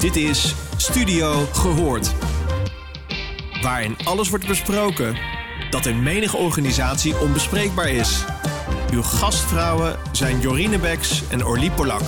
Dit is Studio Gehoord. Waarin alles wordt besproken dat in menige organisatie onbespreekbaar is. Uw gastvrouwen zijn Jorine Beks en Orlie Polak.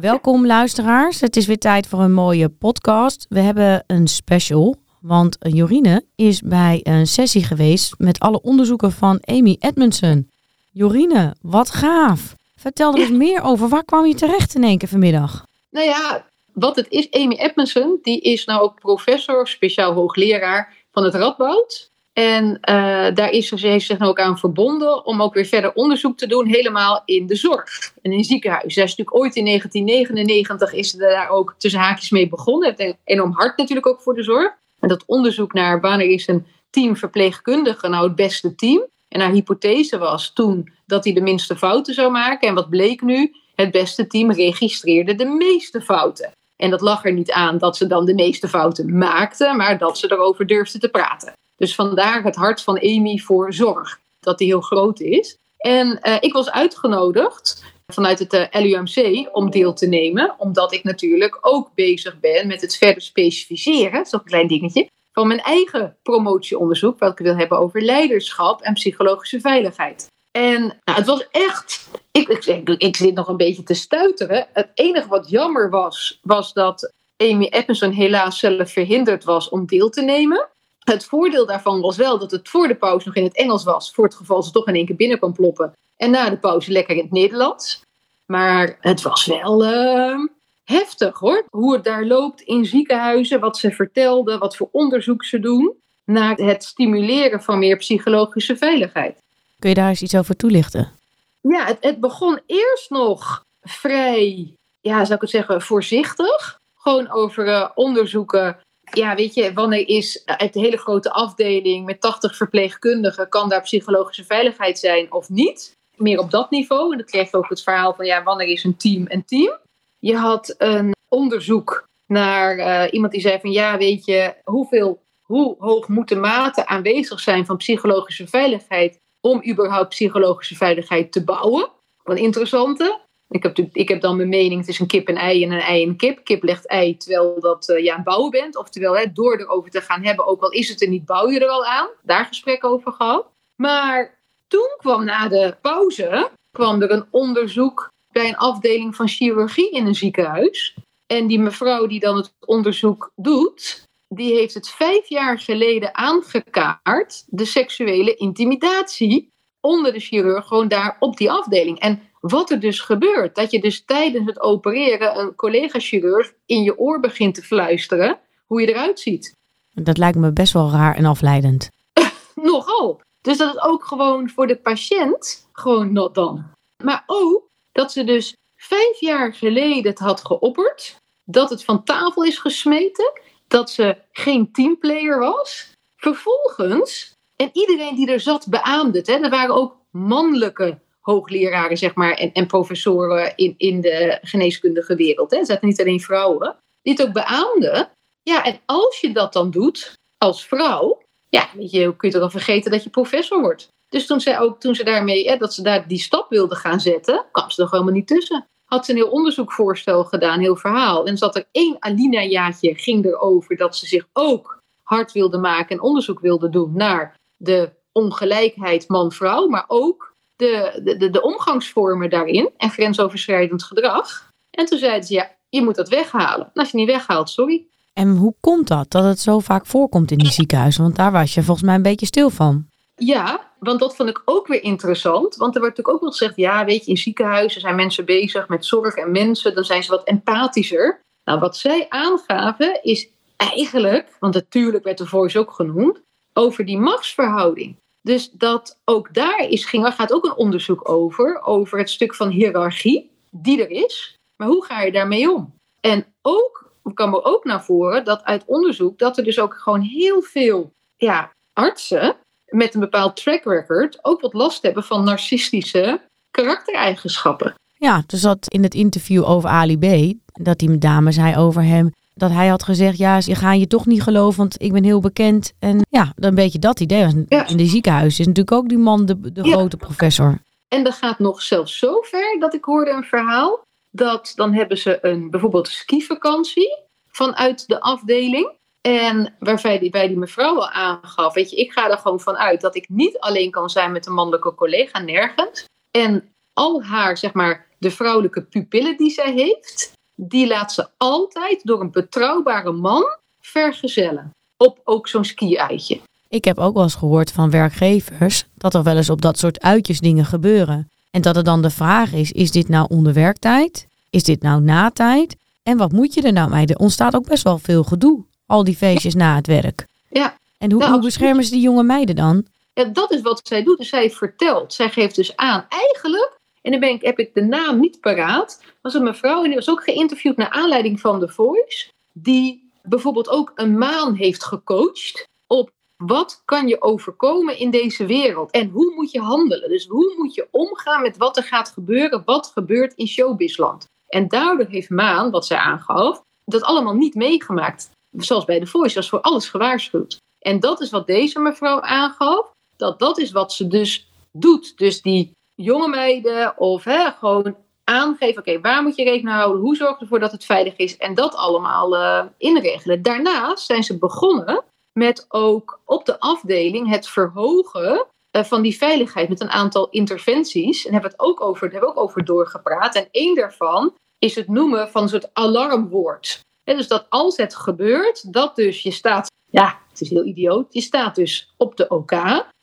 Welkom luisteraars. Het is weer tijd voor een mooie podcast. We hebben een special, want Jorine is bij een sessie geweest met alle onderzoeken van Amy Edmondson. Jorine, wat gaaf. Vertel er eens meer over. Waar kwam je terecht in één keer vanmiddag? Nou ja, wat het is, Amy Edmondson, die is nou ook professor, speciaal hoogleraar van het Radboud. En eh, daar is ze, heeft zich nou ook aan verbonden om ook weer verder onderzoek te doen, helemaal in de zorg en in ziekenhuizen. Zij is natuurlijk ooit in 1999 is ze daar ook tussen haakjes mee begonnen. Heeft enorm hard natuurlijk ook voor de zorg. En dat onderzoek naar wanneer is een team verpleegkundigen nou het beste team. En haar hypothese was toen dat hij de minste fouten zou maken. En wat bleek nu? Het beste team registreerde de meeste fouten. En dat lag er niet aan dat ze dan de meeste fouten maakten, maar dat ze erover durfden te praten. Dus vandaar het hart van Amy voor zorg, dat die heel groot is. En uh, ik was uitgenodigd vanuit het eh, LUMC om deel te nemen, omdat ik natuurlijk ook bezig ben met het verder specificeren, dat is een klein dingetje, van mijn eigen promotieonderzoek, wat ik wil hebben over leiderschap en psychologische veiligheid. En nou, het was echt. Ik, ik, ik, zit nog een beetje te stuiteren. Het enige wat jammer was, was dat Amy Edmondson helaas zelf verhinderd was om deel te nemen. Het voordeel daarvan was wel dat het voor de pauze nog in het Engels was, voor het geval ze toch in één keer binnen kwam ploppen. En na de pauze lekker in het Nederlands. Maar het was wel uh, heftig hoor. Hoe het daar loopt in ziekenhuizen, wat ze vertelde, wat voor onderzoek ze doen. Naar het stimuleren van meer psychologische veiligheid. Kun je daar eens iets over toelichten? Ja, het, het begon eerst nog vrij, ja, zou ik het zeggen, voorzichtig. Gewoon over uh, onderzoeken ja, weet je, wanneer is uit de hele grote afdeling met 80 verpleegkundigen, kan daar psychologische veiligheid zijn of niet? Meer op dat niveau. En dat kreeg ook het verhaal van, ja, wanneer is een team een team? Je had een onderzoek naar uh, iemand die zei van, ja, weet je, hoeveel, hoe hoog moeten maten aanwezig zijn van psychologische veiligheid om überhaupt psychologische veiligheid te bouwen? Wat interessante. Ik heb, ik heb dan mijn mening, het is een kip en ei en een ei en een kip. Kip legt ei terwijl dat uh, je aan het bouwen bent. Oftewel, hè, door erover te gaan hebben, ook al is het er niet, bouw je er al aan. Daar gesprek over gehad. Maar toen kwam na de pauze, kwam er een onderzoek bij een afdeling van chirurgie in een ziekenhuis. En die mevrouw die dan het onderzoek doet, die heeft het vijf jaar geleden aangekaart, de seksuele intimidatie onder de chirurg, gewoon daar op die afdeling. En wat er dus gebeurt, dat je dus tijdens het opereren een collega-chirurg in je oor begint te fluisteren hoe je eruit ziet. Dat lijkt me best wel raar en afleidend. Nogal. Dus dat is ook gewoon voor de patiënt gewoon not dan. Maar ook dat ze dus vijf jaar geleden het had geopperd, dat het van tafel is gesmeten, dat ze geen teamplayer was. Vervolgens, en iedereen die er zat beaamde het, hè, er waren ook mannelijke hoogleraren zeg maar, en, en professoren in, in de geneeskundige wereld. Hè. Er zaten niet alleen vrouwen. Die het ook beaamden. Ja, en als je dat dan doet als vrouw, ja, weet je, kun je wel vergeten dat je professor wordt. Dus toen, zij ook, toen ze daarmee, hè, dat ze daar die stap wilde gaan zetten, kwam ze er helemaal niet tussen. Had ze een heel onderzoekvoorstel gedaan, heel verhaal. En zat er één Alina-jaatje, ging erover dat ze zich ook hard wilde maken en onderzoek wilde doen naar de ongelijkheid man-vrouw, maar ook de, de, de, omgangsvormen daarin en grensoverschrijdend gedrag. En toen zeiden ze, ja, je moet dat weghalen. En als je niet weghaalt, sorry. En hoe komt dat, dat het zo vaak voorkomt in die ziekenhuizen? Want daar was je volgens mij een beetje stil van. Ja, want dat vond ik ook weer interessant. Want er wordt natuurlijk ook wel gezegd, ja, weet je, in ziekenhuizen zijn mensen bezig met zorg en mensen, dan zijn ze wat empathischer. Nou, wat zij aangaven is eigenlijk, want natuurlijk werd de voice ook genoemd, over die machtsverhouding. Dus dat ook daar is, ging, gaat ook een onderzoek over, over het stuk van hiërarchie die er is. Maar hoe ga je daarmee om? En ook kwam er ook naar voren dat uit onderzoek dat er dus ook gewoon heel veel ja, artsen met een bepaald track record ook wat last hebben van narcistische karaktereigenschappen. Ja, dus dat in het interview over Ali B, dat die dame zei over hem, dat hij had gezegd, ja, ze gaan je toch niet geloven, want ik ben heel bekend. En ja, een beetje dat idee. In de ziekenhuis is natuurlijk ook die man de, de grote professor. En dat gaat nog zelfs zo ver dat ik hoorde een verhaal dat dan hebben ze een bijvoorbeeld skivakantie vanuit de afdeling. En waarbij die, bij die mevrouw al aangaf, weet je, ik ga er gewoon van uit dat ik niet alleen kan zijn met een mannelijke collega, nergens. En al haar, zeg maar, de vrouwelijke pupillen die zij heeft, die laat ze altijd door een betrouwbare man vergezellen. Op ook zo'n ski-uitje. Ik heb ook wel eens gehoord van werkgevers dat er wel eens op dat soort uitjes dingen gebeuren. En dat er dan de vraag is, is dit nou onder werktijd? Is dit nou na tijd? En wat moet je er nou mee? Er ontstaat ook best wel veel gedoe, al die feestjes na het werk. Ja. En hoe, Nou, hoe beschermen ze die jonge meiden dan? Ja, dat is wat zij doet. Dus zij vertelt. Zij geeft dus aan, eigenlijk, en dan ben ik, heb ik de naam niet paraat, was een mevrouw, en die was ook geïnterviewd naar aanleiding van The Voice, die bijvoorbeeld ook een maan heeft gecoacht op wat kan je overkomen in deze wereld en hoe moet je handelen. Dus hoe moet je omgaan met wat er gaat gebeuren, wat gebeurt in showbizland. En daardoor heeft Maan, wat zij aangaf, dat allemaal niet meegemaakt. Zoals bij The Voice, was voor alles gewaarschuwd. En dat is wat deze mevrouw aangaf, dat dat is wat ze dus doet. Dus die jonge meiden of hè, gewoon aangeven, oké, waar moet je rekening houden? Hoe zorg je ervoor dat het veilig is? En dat allemaal eh, inregelen. Daarnaast zijn ze begonnen met ook op de afdeling het verhogen eh, van die veiligheid met een aantal interventies. En hebben we het ook over, hebben we ook over doorgepraat. En één daarvan is het noemen van een soort alarmwoord. Dus dat als het gebeurt, dat dus je staat, ja, het is heel idioot, je staat dus op de OK.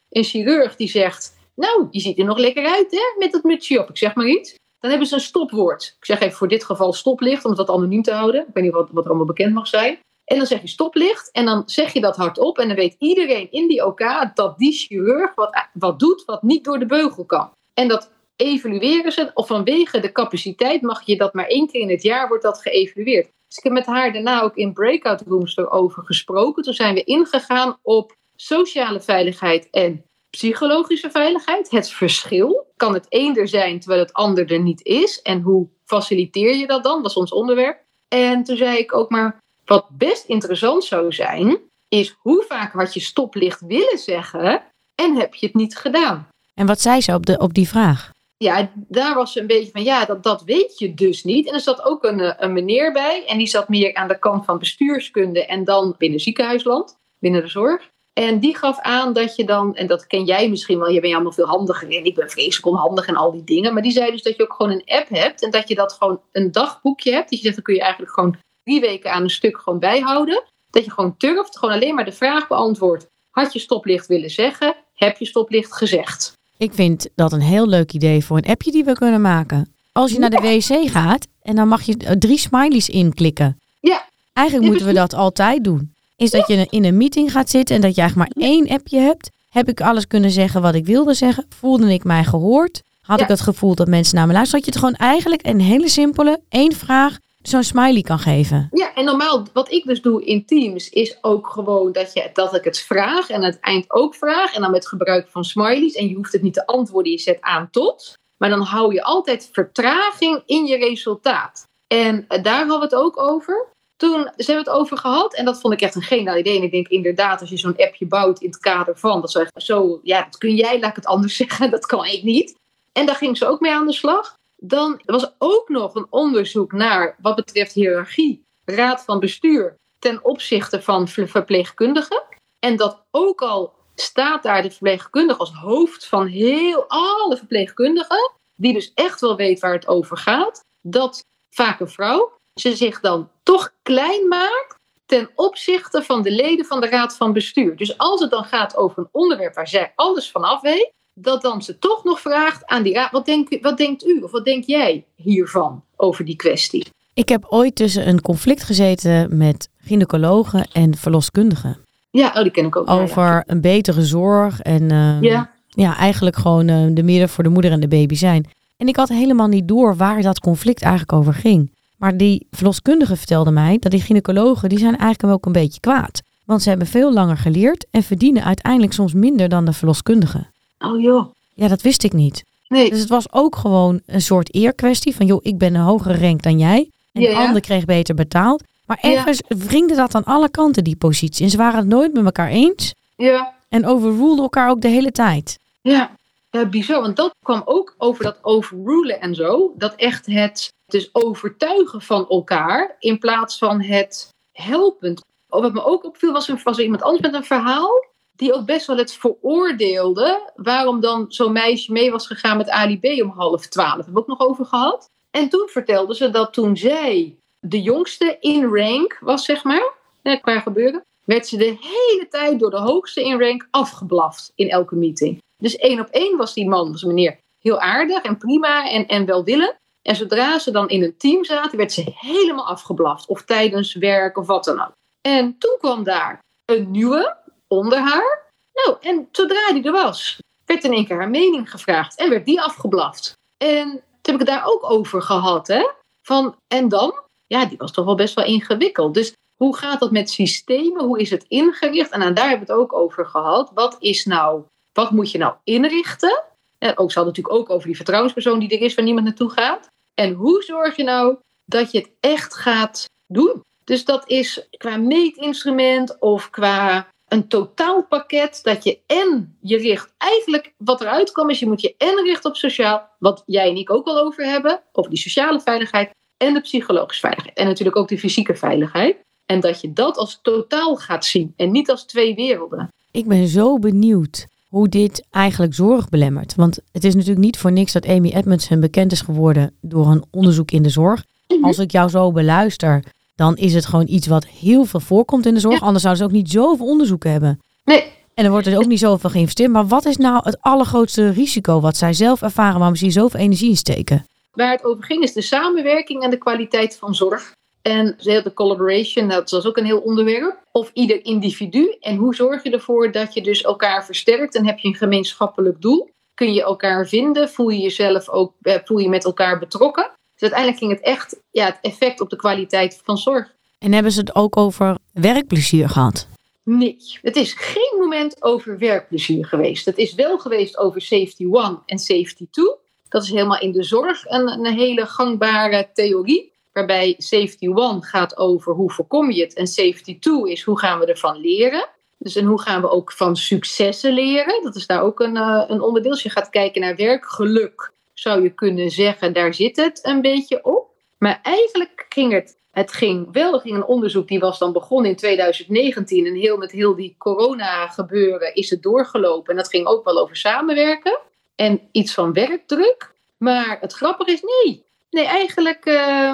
Een chirurg die zegt, nou, je ziet er nog lekker uit hè, met dat mutsje op, ik zeg maar iets. Dan hebben ze een stopwoord. Ik zeg even voor dit geval stoplicht, om wat anoniem te houden. Ik weet niet wat, wat er allemaal bekend mag zijn. En dan zeg je stoplicht en dan zeg je dat hardop. En dan weet iedereen in die OK dat die chirurg wat, wat doet wat niet door de beugel kan. En dat evalueren ze, of vanwege de capaciteit mag je dat maar één keer in het jaar wordt dat geëvalueerd. Dus ik heb met haar daarna ook in breakout rooms erover gesproken. Toen zijn we ingegaan op sociale veiligheid en psychologische veiligheid. Het verschil. Kan het een er zijn terwijl het ander er niet is? En hoe faciliteer je dat dan? Dat is ons onderwerp. En toen zei ik ook maar, wat best interessant zou zijn, is hoe vaak had je stoplicht willen zeggen en heb je het niet gedaan? En wat zei ze op, de, op die vraag? Ja, daar was ze een beetje van, ja, dat, dat weet je dus niet. En er zat ook een, eh, een meneer bij en die zat meer aan de kant van bestuurskunde en dan binnen ziekenhuisland, binnen de zorg. En die gaf aan dat je dan, en dat ken jij misschien wel, je bent allemaal veel handiger en ik ben vreselijk onhandig en al die dingen. Maar die zei dus dat je ook gewoon een app hebt en dat je dat gewoon een dagboekje hebt. Dat je zegt, dan kun je eigenlijk gewoon drie weken aan een stuk gewoon bijhouden. Dat je gewoon durft, gewoon alleen maar de vraag beantwoordt. Had je stoplicht willen zeggen? Heb je stoplicht gezegd? Ik vind dat een heel leuk idee voor een appje die we kunnen maken. Als je naar de wc gaat en dan mag je eh, drie smileys inklikken. Ja. Eigenlijk moeten we dat altijd doen. Is dat je in een meeting gaat zitten en dat je eigenlijk maar één appje hebt. Heb ik alles kunnen zeggen wat ik wilde zeggen? Voelde ik mij gehoord? Had Ja. ik het gevoel dat mensen naar me luisteren? Dat je het gewoon eigenlijk een hele simpele, één vraag, zo'n smiley kan geven. Ja, en normaal, wat ik dus doe in Teams, is ook gewoon dat, je, dat ik het vraag en aan het eind ook vraag. En dan met gebruik van smileys. En je hoeft het niet te antwoorden, je zet aan tot. Maar dan hou je altijd vertraging in je resultaat. En eh, daar hadden we het ook over. Toen ze hebben het over gehad en dat vond ik echt een geniaal idee. En ik denk inderdaad, als je zo'n appje bouwt in het kader van, dat zou echt zo, ja, dat kun jij, laat ik het anders zeggen, dat kan ik niet. En daar ging ze ook mee aan de slag. Dan was ook nog een onderzoek naar wat betreft hiërarchie, raad van bestuur ten opzichte van ver- verpleegkundigen. En dat ook al staat daar de verpleegkundige als hoofd van heel alle verpleegkundigen, die dus echt wel weet waar het over gaat, dat vaak een vrouw ze zich dan toch klein maakt ten opzichte van de leden van de raad van bestuur. Dus als het dan gaat over een onderwerp waar zij alles van af weet, dat dan ze toch nog vraagt aan die raad, wat, denkt u- wat denkt u of wat denk jij hiervan over die kwestie? Ik heb ooit tussen een conflict gezeten met gynaecologen en verloskundigen. Ja, oh, die ken ik ook. Ja, ja. Over een betere zorg en eh, Ja, ja, eigenlijk gewoon eh, de midden voor de moeder en de baby zijn. En ik had helemaal niet door waar dat conflict eigenlijk over ging. Maar die verloskundige vertelde mij dat die gynaecologen, die zijn eigenlijk ook een beetje kwaad. Want ze hebben veel langer geleerd en verdienen uiteindelijk soms minder dan de verloskundigen. Oh joh. Ja, dat wist ik niet. Nee, Dus het was ook gewoon een soort eerkwestie van, joh, ik ben een hogere rank dan jij. En Ja, de ja. ander kreeg beter betaald. Maar Ja. ergens wringde dat aan alle kanten, die positie. En ze waren het nooit met elkaar eens ja, en overruleden elkaar ook de hele tijd. ja. Ja, bizar. Want dat kwam ook over dat overrulen en zo. Dat echt het dus overtuigen van elkaar in plaats van het helpend. Wat me ook opviel was, was er iemand anders met een verhaal die ook best wel het veroordeelde waarom dan zo'n meisje mee was gegaan met Ali om half twaalf. Hebben we ook nog over gehad. En toen vertelde ze dat toen zij de jongste in rank was, zeg maar, qua gebeuren, werd ze de hele tijd door de hoogste in rank afgeblaft in elke meeting. Dus één op één was die man, was meneer, heel aardig en prima en, en welwillend. En zodra ze dan in een team zaten, werd ze helemaal afgeblaft. Of tijdens werk of wat dan ook. En toen kwam daar een nieuwe onder haar. Nou, en zodra die er was, werd in één keer haar mening gevraagd. En werd die afgeblaft. En toen heb ik het daar ook over gehad. Hè? Van, en dan? Ja, die was toch wel best wel ingewikkeld. Dus hoe gaat dat met systemen? Hoe is het ingericht? En daar hebben we het ook over gehad. Wat is nou, wat moet je nou inrichten? En ook zal natuurlijk ook over die vertrouwenspersoon die er is, waar niemand naartoe gaat. En hoe zorg je nou dat je het echt gaat doen? Dus dat is qua meetinstrument of qua een totaalpakket dat je en je richt. Eigenlijk wat eruit kwam is je moet je en richten op sociaal, wat jij en ik ook al over hebben, over die sociale veiligheid en de psychologische veiligheid. En natuurlijk ook de fysieke veiligheid. En dat je dat als totaal gaat zien en niet als twee werelden. Ik ben zo benieuwd hoe dit eigenlijk zorg belemmert. Want het is natuurlijk niet voor niks dat Amy Edmondson bekend is geworden door een onderzoek in de zorg. Mhm. Als ik jou zo beluister, dan is het gewoon iets wat heel veel voorkomt in de zorg. Anders zouden ze ook niet zoveel onderzoeken hebben. Nee. En er wordt er ook niet zoveel geïnvesteerd. Maar wat is nou het allergrootste risico wat zij zelf ervaren waarom ze hier zoveel energie in steken? Waar het over ging is de samenwerking en de kwaliteit van zorg. En de collaboration, dat was ook een heel onderwerp. Of ieder individu. En hoe zorg je ervoor dat je dus elkaar versterkt en heb je een gemeenschappelijk doel? Kun je elkaar vinden? Voel je jezelf ook, eh, voel je met elkaar betrokken? Dus uiteindelijk ging het echt, ja, het effect op de kwaliteit van zorg. En hebben ze het ook over werkplezier gehad? Nee, het is geen moment over werkplezier geweest. Het is wel geweest over safety one en safety two. Dat is helemaal in de zorg een, een hele gangbare theorie. Waarbij safety one gaat over hoe voorkom je het. En safety two is hoe gaan we ervan leren. Dus en hoe gaan we ook van successen leren. Dat is daar ook een, uh, een onderdeel. Als je gaat kijken naar werkgeluk, zou je kunnen zeggen, daar zit het een beetje op. Maar eigenlijk ging het, het ging wel, er ging een onderzoek die was dan begonnen in 2019. En heel met heel die corona gebeuren is het doorgelopen. En dat ging ook wel over samenwerken. En iets van werkdruk. Maar het grappige is, nee. Nee, eigenlijk uh,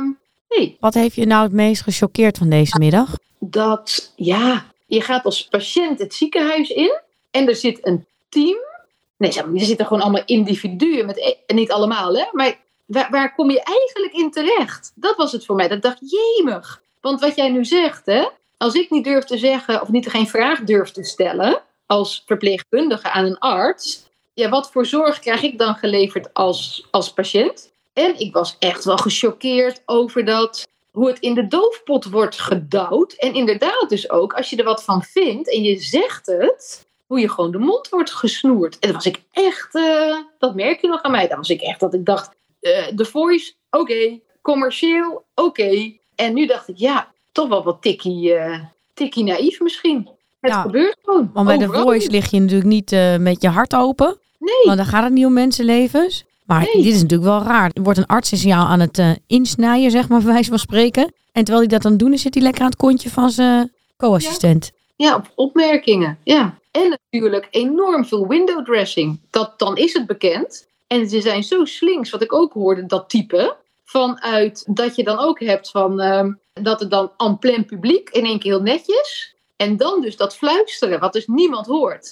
Nee. Wat heeft je nou het meest gechoqueerd van deze middag? Dat, ja, je gaat als patiënt het ziekenhuis in en er zit een team. Nee, er zitten gewoon allemaal individuen, met, e- niet allemaal, hè, maar waar, waar kom je eigenlijk in terecht? Dat was het voor mij. Dat dacht, jemig. Want wat jij nu zegt, hè, als ik niet durf te zeggen of niet geen vraag durf te stellen als verpleegkundige aan een arts, ja, wat voor zorg krijg ik dan geleverd als, als patiënt? En ik was echt wel gechoqueerd over dat, hoe het in de doofpot wordt gedouwd. En inderdaad dus ook, als je er wat van vindt en je zegt het, hoe je gewoon de mond wordt gesnoerd. En dat was ik echt, uh, dat merk je nog aan mij. Dan was ik echt dat ik dacht, uh, The Voice, oké. Commercieel, oké. En nu dacht ik, ja, toch wel wat tikkie, uh, tikkie naïef misschien. Het gebeurt gewoon. Want bij The Voice lig je natuurlijk niet met je hart open. Nee. Want dan gaat het niet om mensenlevens. Maar dit is natuurlijk wel raar. Er wordt een arts in jou aan het uh, insnijden, zeg maar, wijze van spreken. En terwijl hij dat dan doen is, zit hij lekker aan het kontje van zijn co-assistent. Ja. op opmerkingen. Ja. En natuurlijk enorm veel window dressing. Dat, dan is het bekend. En ze zijn zo slinks, wat ik ook hoorde, dat type. Vanuit dat je dan ook hebt van uh, dat het dan en plein publiek in één keer heel netjes. En dan dus dat fluisteren, wat dus niemand hoort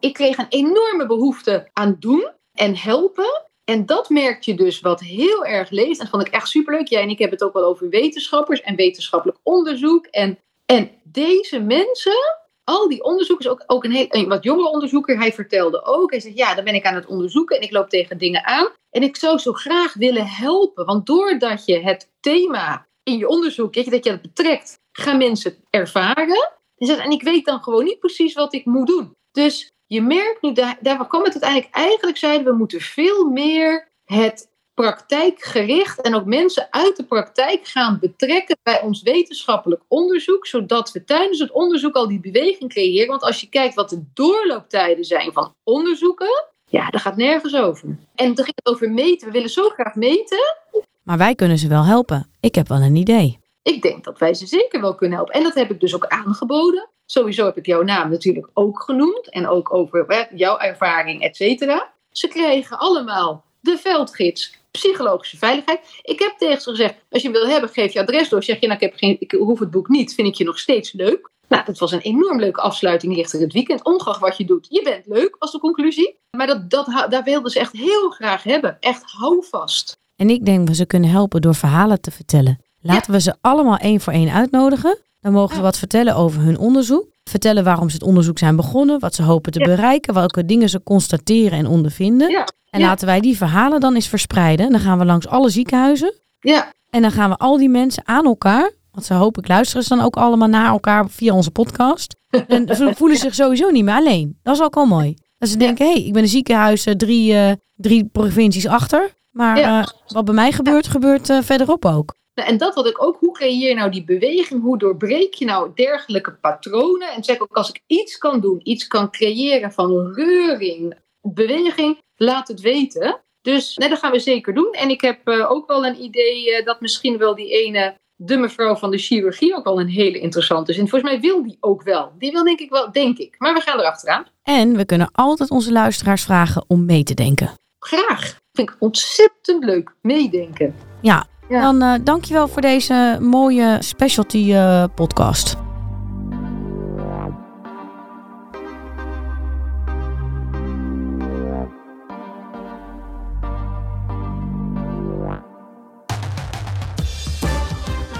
ik kreeg een enorme behoefte aan doen en helpen. En dat merk je dus wat heel erg leest. En dat vond ik echt superleuk. Jij en ik hebben het ook wel over wetenschappers en wetenschappelijk onderzoek. En, en deze mensen, al die onderzoekers, ook, ook een, heel, een wat jongere onderzoeker, hij vertelde ook. Hij zei, ja, dan ben ik aan het onderzoeken en ik loop tegen dingen aan. En ik zou zo graag willen helpen. Want doordat je het thema in je onderzoek, dat je het betrekt, gaan mensen ervaren. En ik weet dan gewoon niet precies wat ik moet doen. Dus je merkt nu, daar, daar kwam het uiteindelijk, eigenlijk zeiden we moeten veel meer het praktijkgericht en ook mensen uit de praktijk gaan betrekken bij ons wetenschappelijk onderzoek, zodat we tijdens het onderzoek al die beweging creëren. Want als je kijkt wat de doorlooptijden zijn van onderzoeken, ja, dat gaat nergens over. En dan ging het over meten. We willen zo graag meten. Maar wij kunnen ze wel helpen. Ik heb wel een idee. Ik denk dat wij ze zeker wel kunnen helpen. En dat heb ik dus ook aangeboden. Sowieso heb ik jouw naam natuurlijk ook genoemd. En ook over jouw ervaring, et cetera. Ze kregen allemaal de veldgids psychologische veiligheid. Ik heb tegen ze gezegd, als je wil hebben, geef je adres door. Zeg je, nou, ik, heb geen, ik hoef het boek niet, vind ik je nog steeds leuk. Nou, dat was een enorm leuke afsluiting richting het weekend. Ongeacht wat je doet, je bent leuk, was de conclusie. Maar dat, dat, daar wilden ze echt heel graag hebben. Echt hou vast. En ik denk dat ze kunnen helpen door verhalen te vertellen. Laten we ze allemaal één voor één uitnodigen. Dan mogen ze wat vertellen over hun onderzoek. Vertellen waarom ze het onderzoek zijn begonnen, wat ze hopen te bereiken, welke dingen ze constateren en ondervinden. En Ja. laten wij die verhalen dan eens verspreiden. Dan gaan we langs alle ziekenhuizen. Ja, En dan gaan we al die mensen aan elkaar. Want ze hoop ik luisteren ze dan ook allemaal naar elkaar via onze podcast. En ze voelen zich sowieso niet meer alleen. Dat is ook al mooi. Dat ze denken, hé, hey, ik ben een ziekenhuis eh, drie, eh, drie provincies achter. Maar eh, wat bij mij gebeurt, gebeurt verderop ook. Nou, en dat had ik ook. Hoe creëer je nou die beweging? Hoe doorbreek je nou dergelijke patronen? En zeg ook, als ik iets kan doen, iets kan creëren van reuring, beweging, laat het weten. Dus nee, dat gaan we zeker doen. En ik heb eh, ook wel een idee eh, dat misschien wel die ene, de mevrouw van de chirurgie, ook wel een hele interessante is. En volgens mij wil die ook wel. Die wil denk ik wel, denk ik. Maar we gaan erachteraan. En we kunnen altijd onze luisteraars vragen om mee te denken. Graag. Vind ik ontzettend leuk. Meedenken. Ja, Ja. dan eh dankjewel voor deze mooie specialty podcast.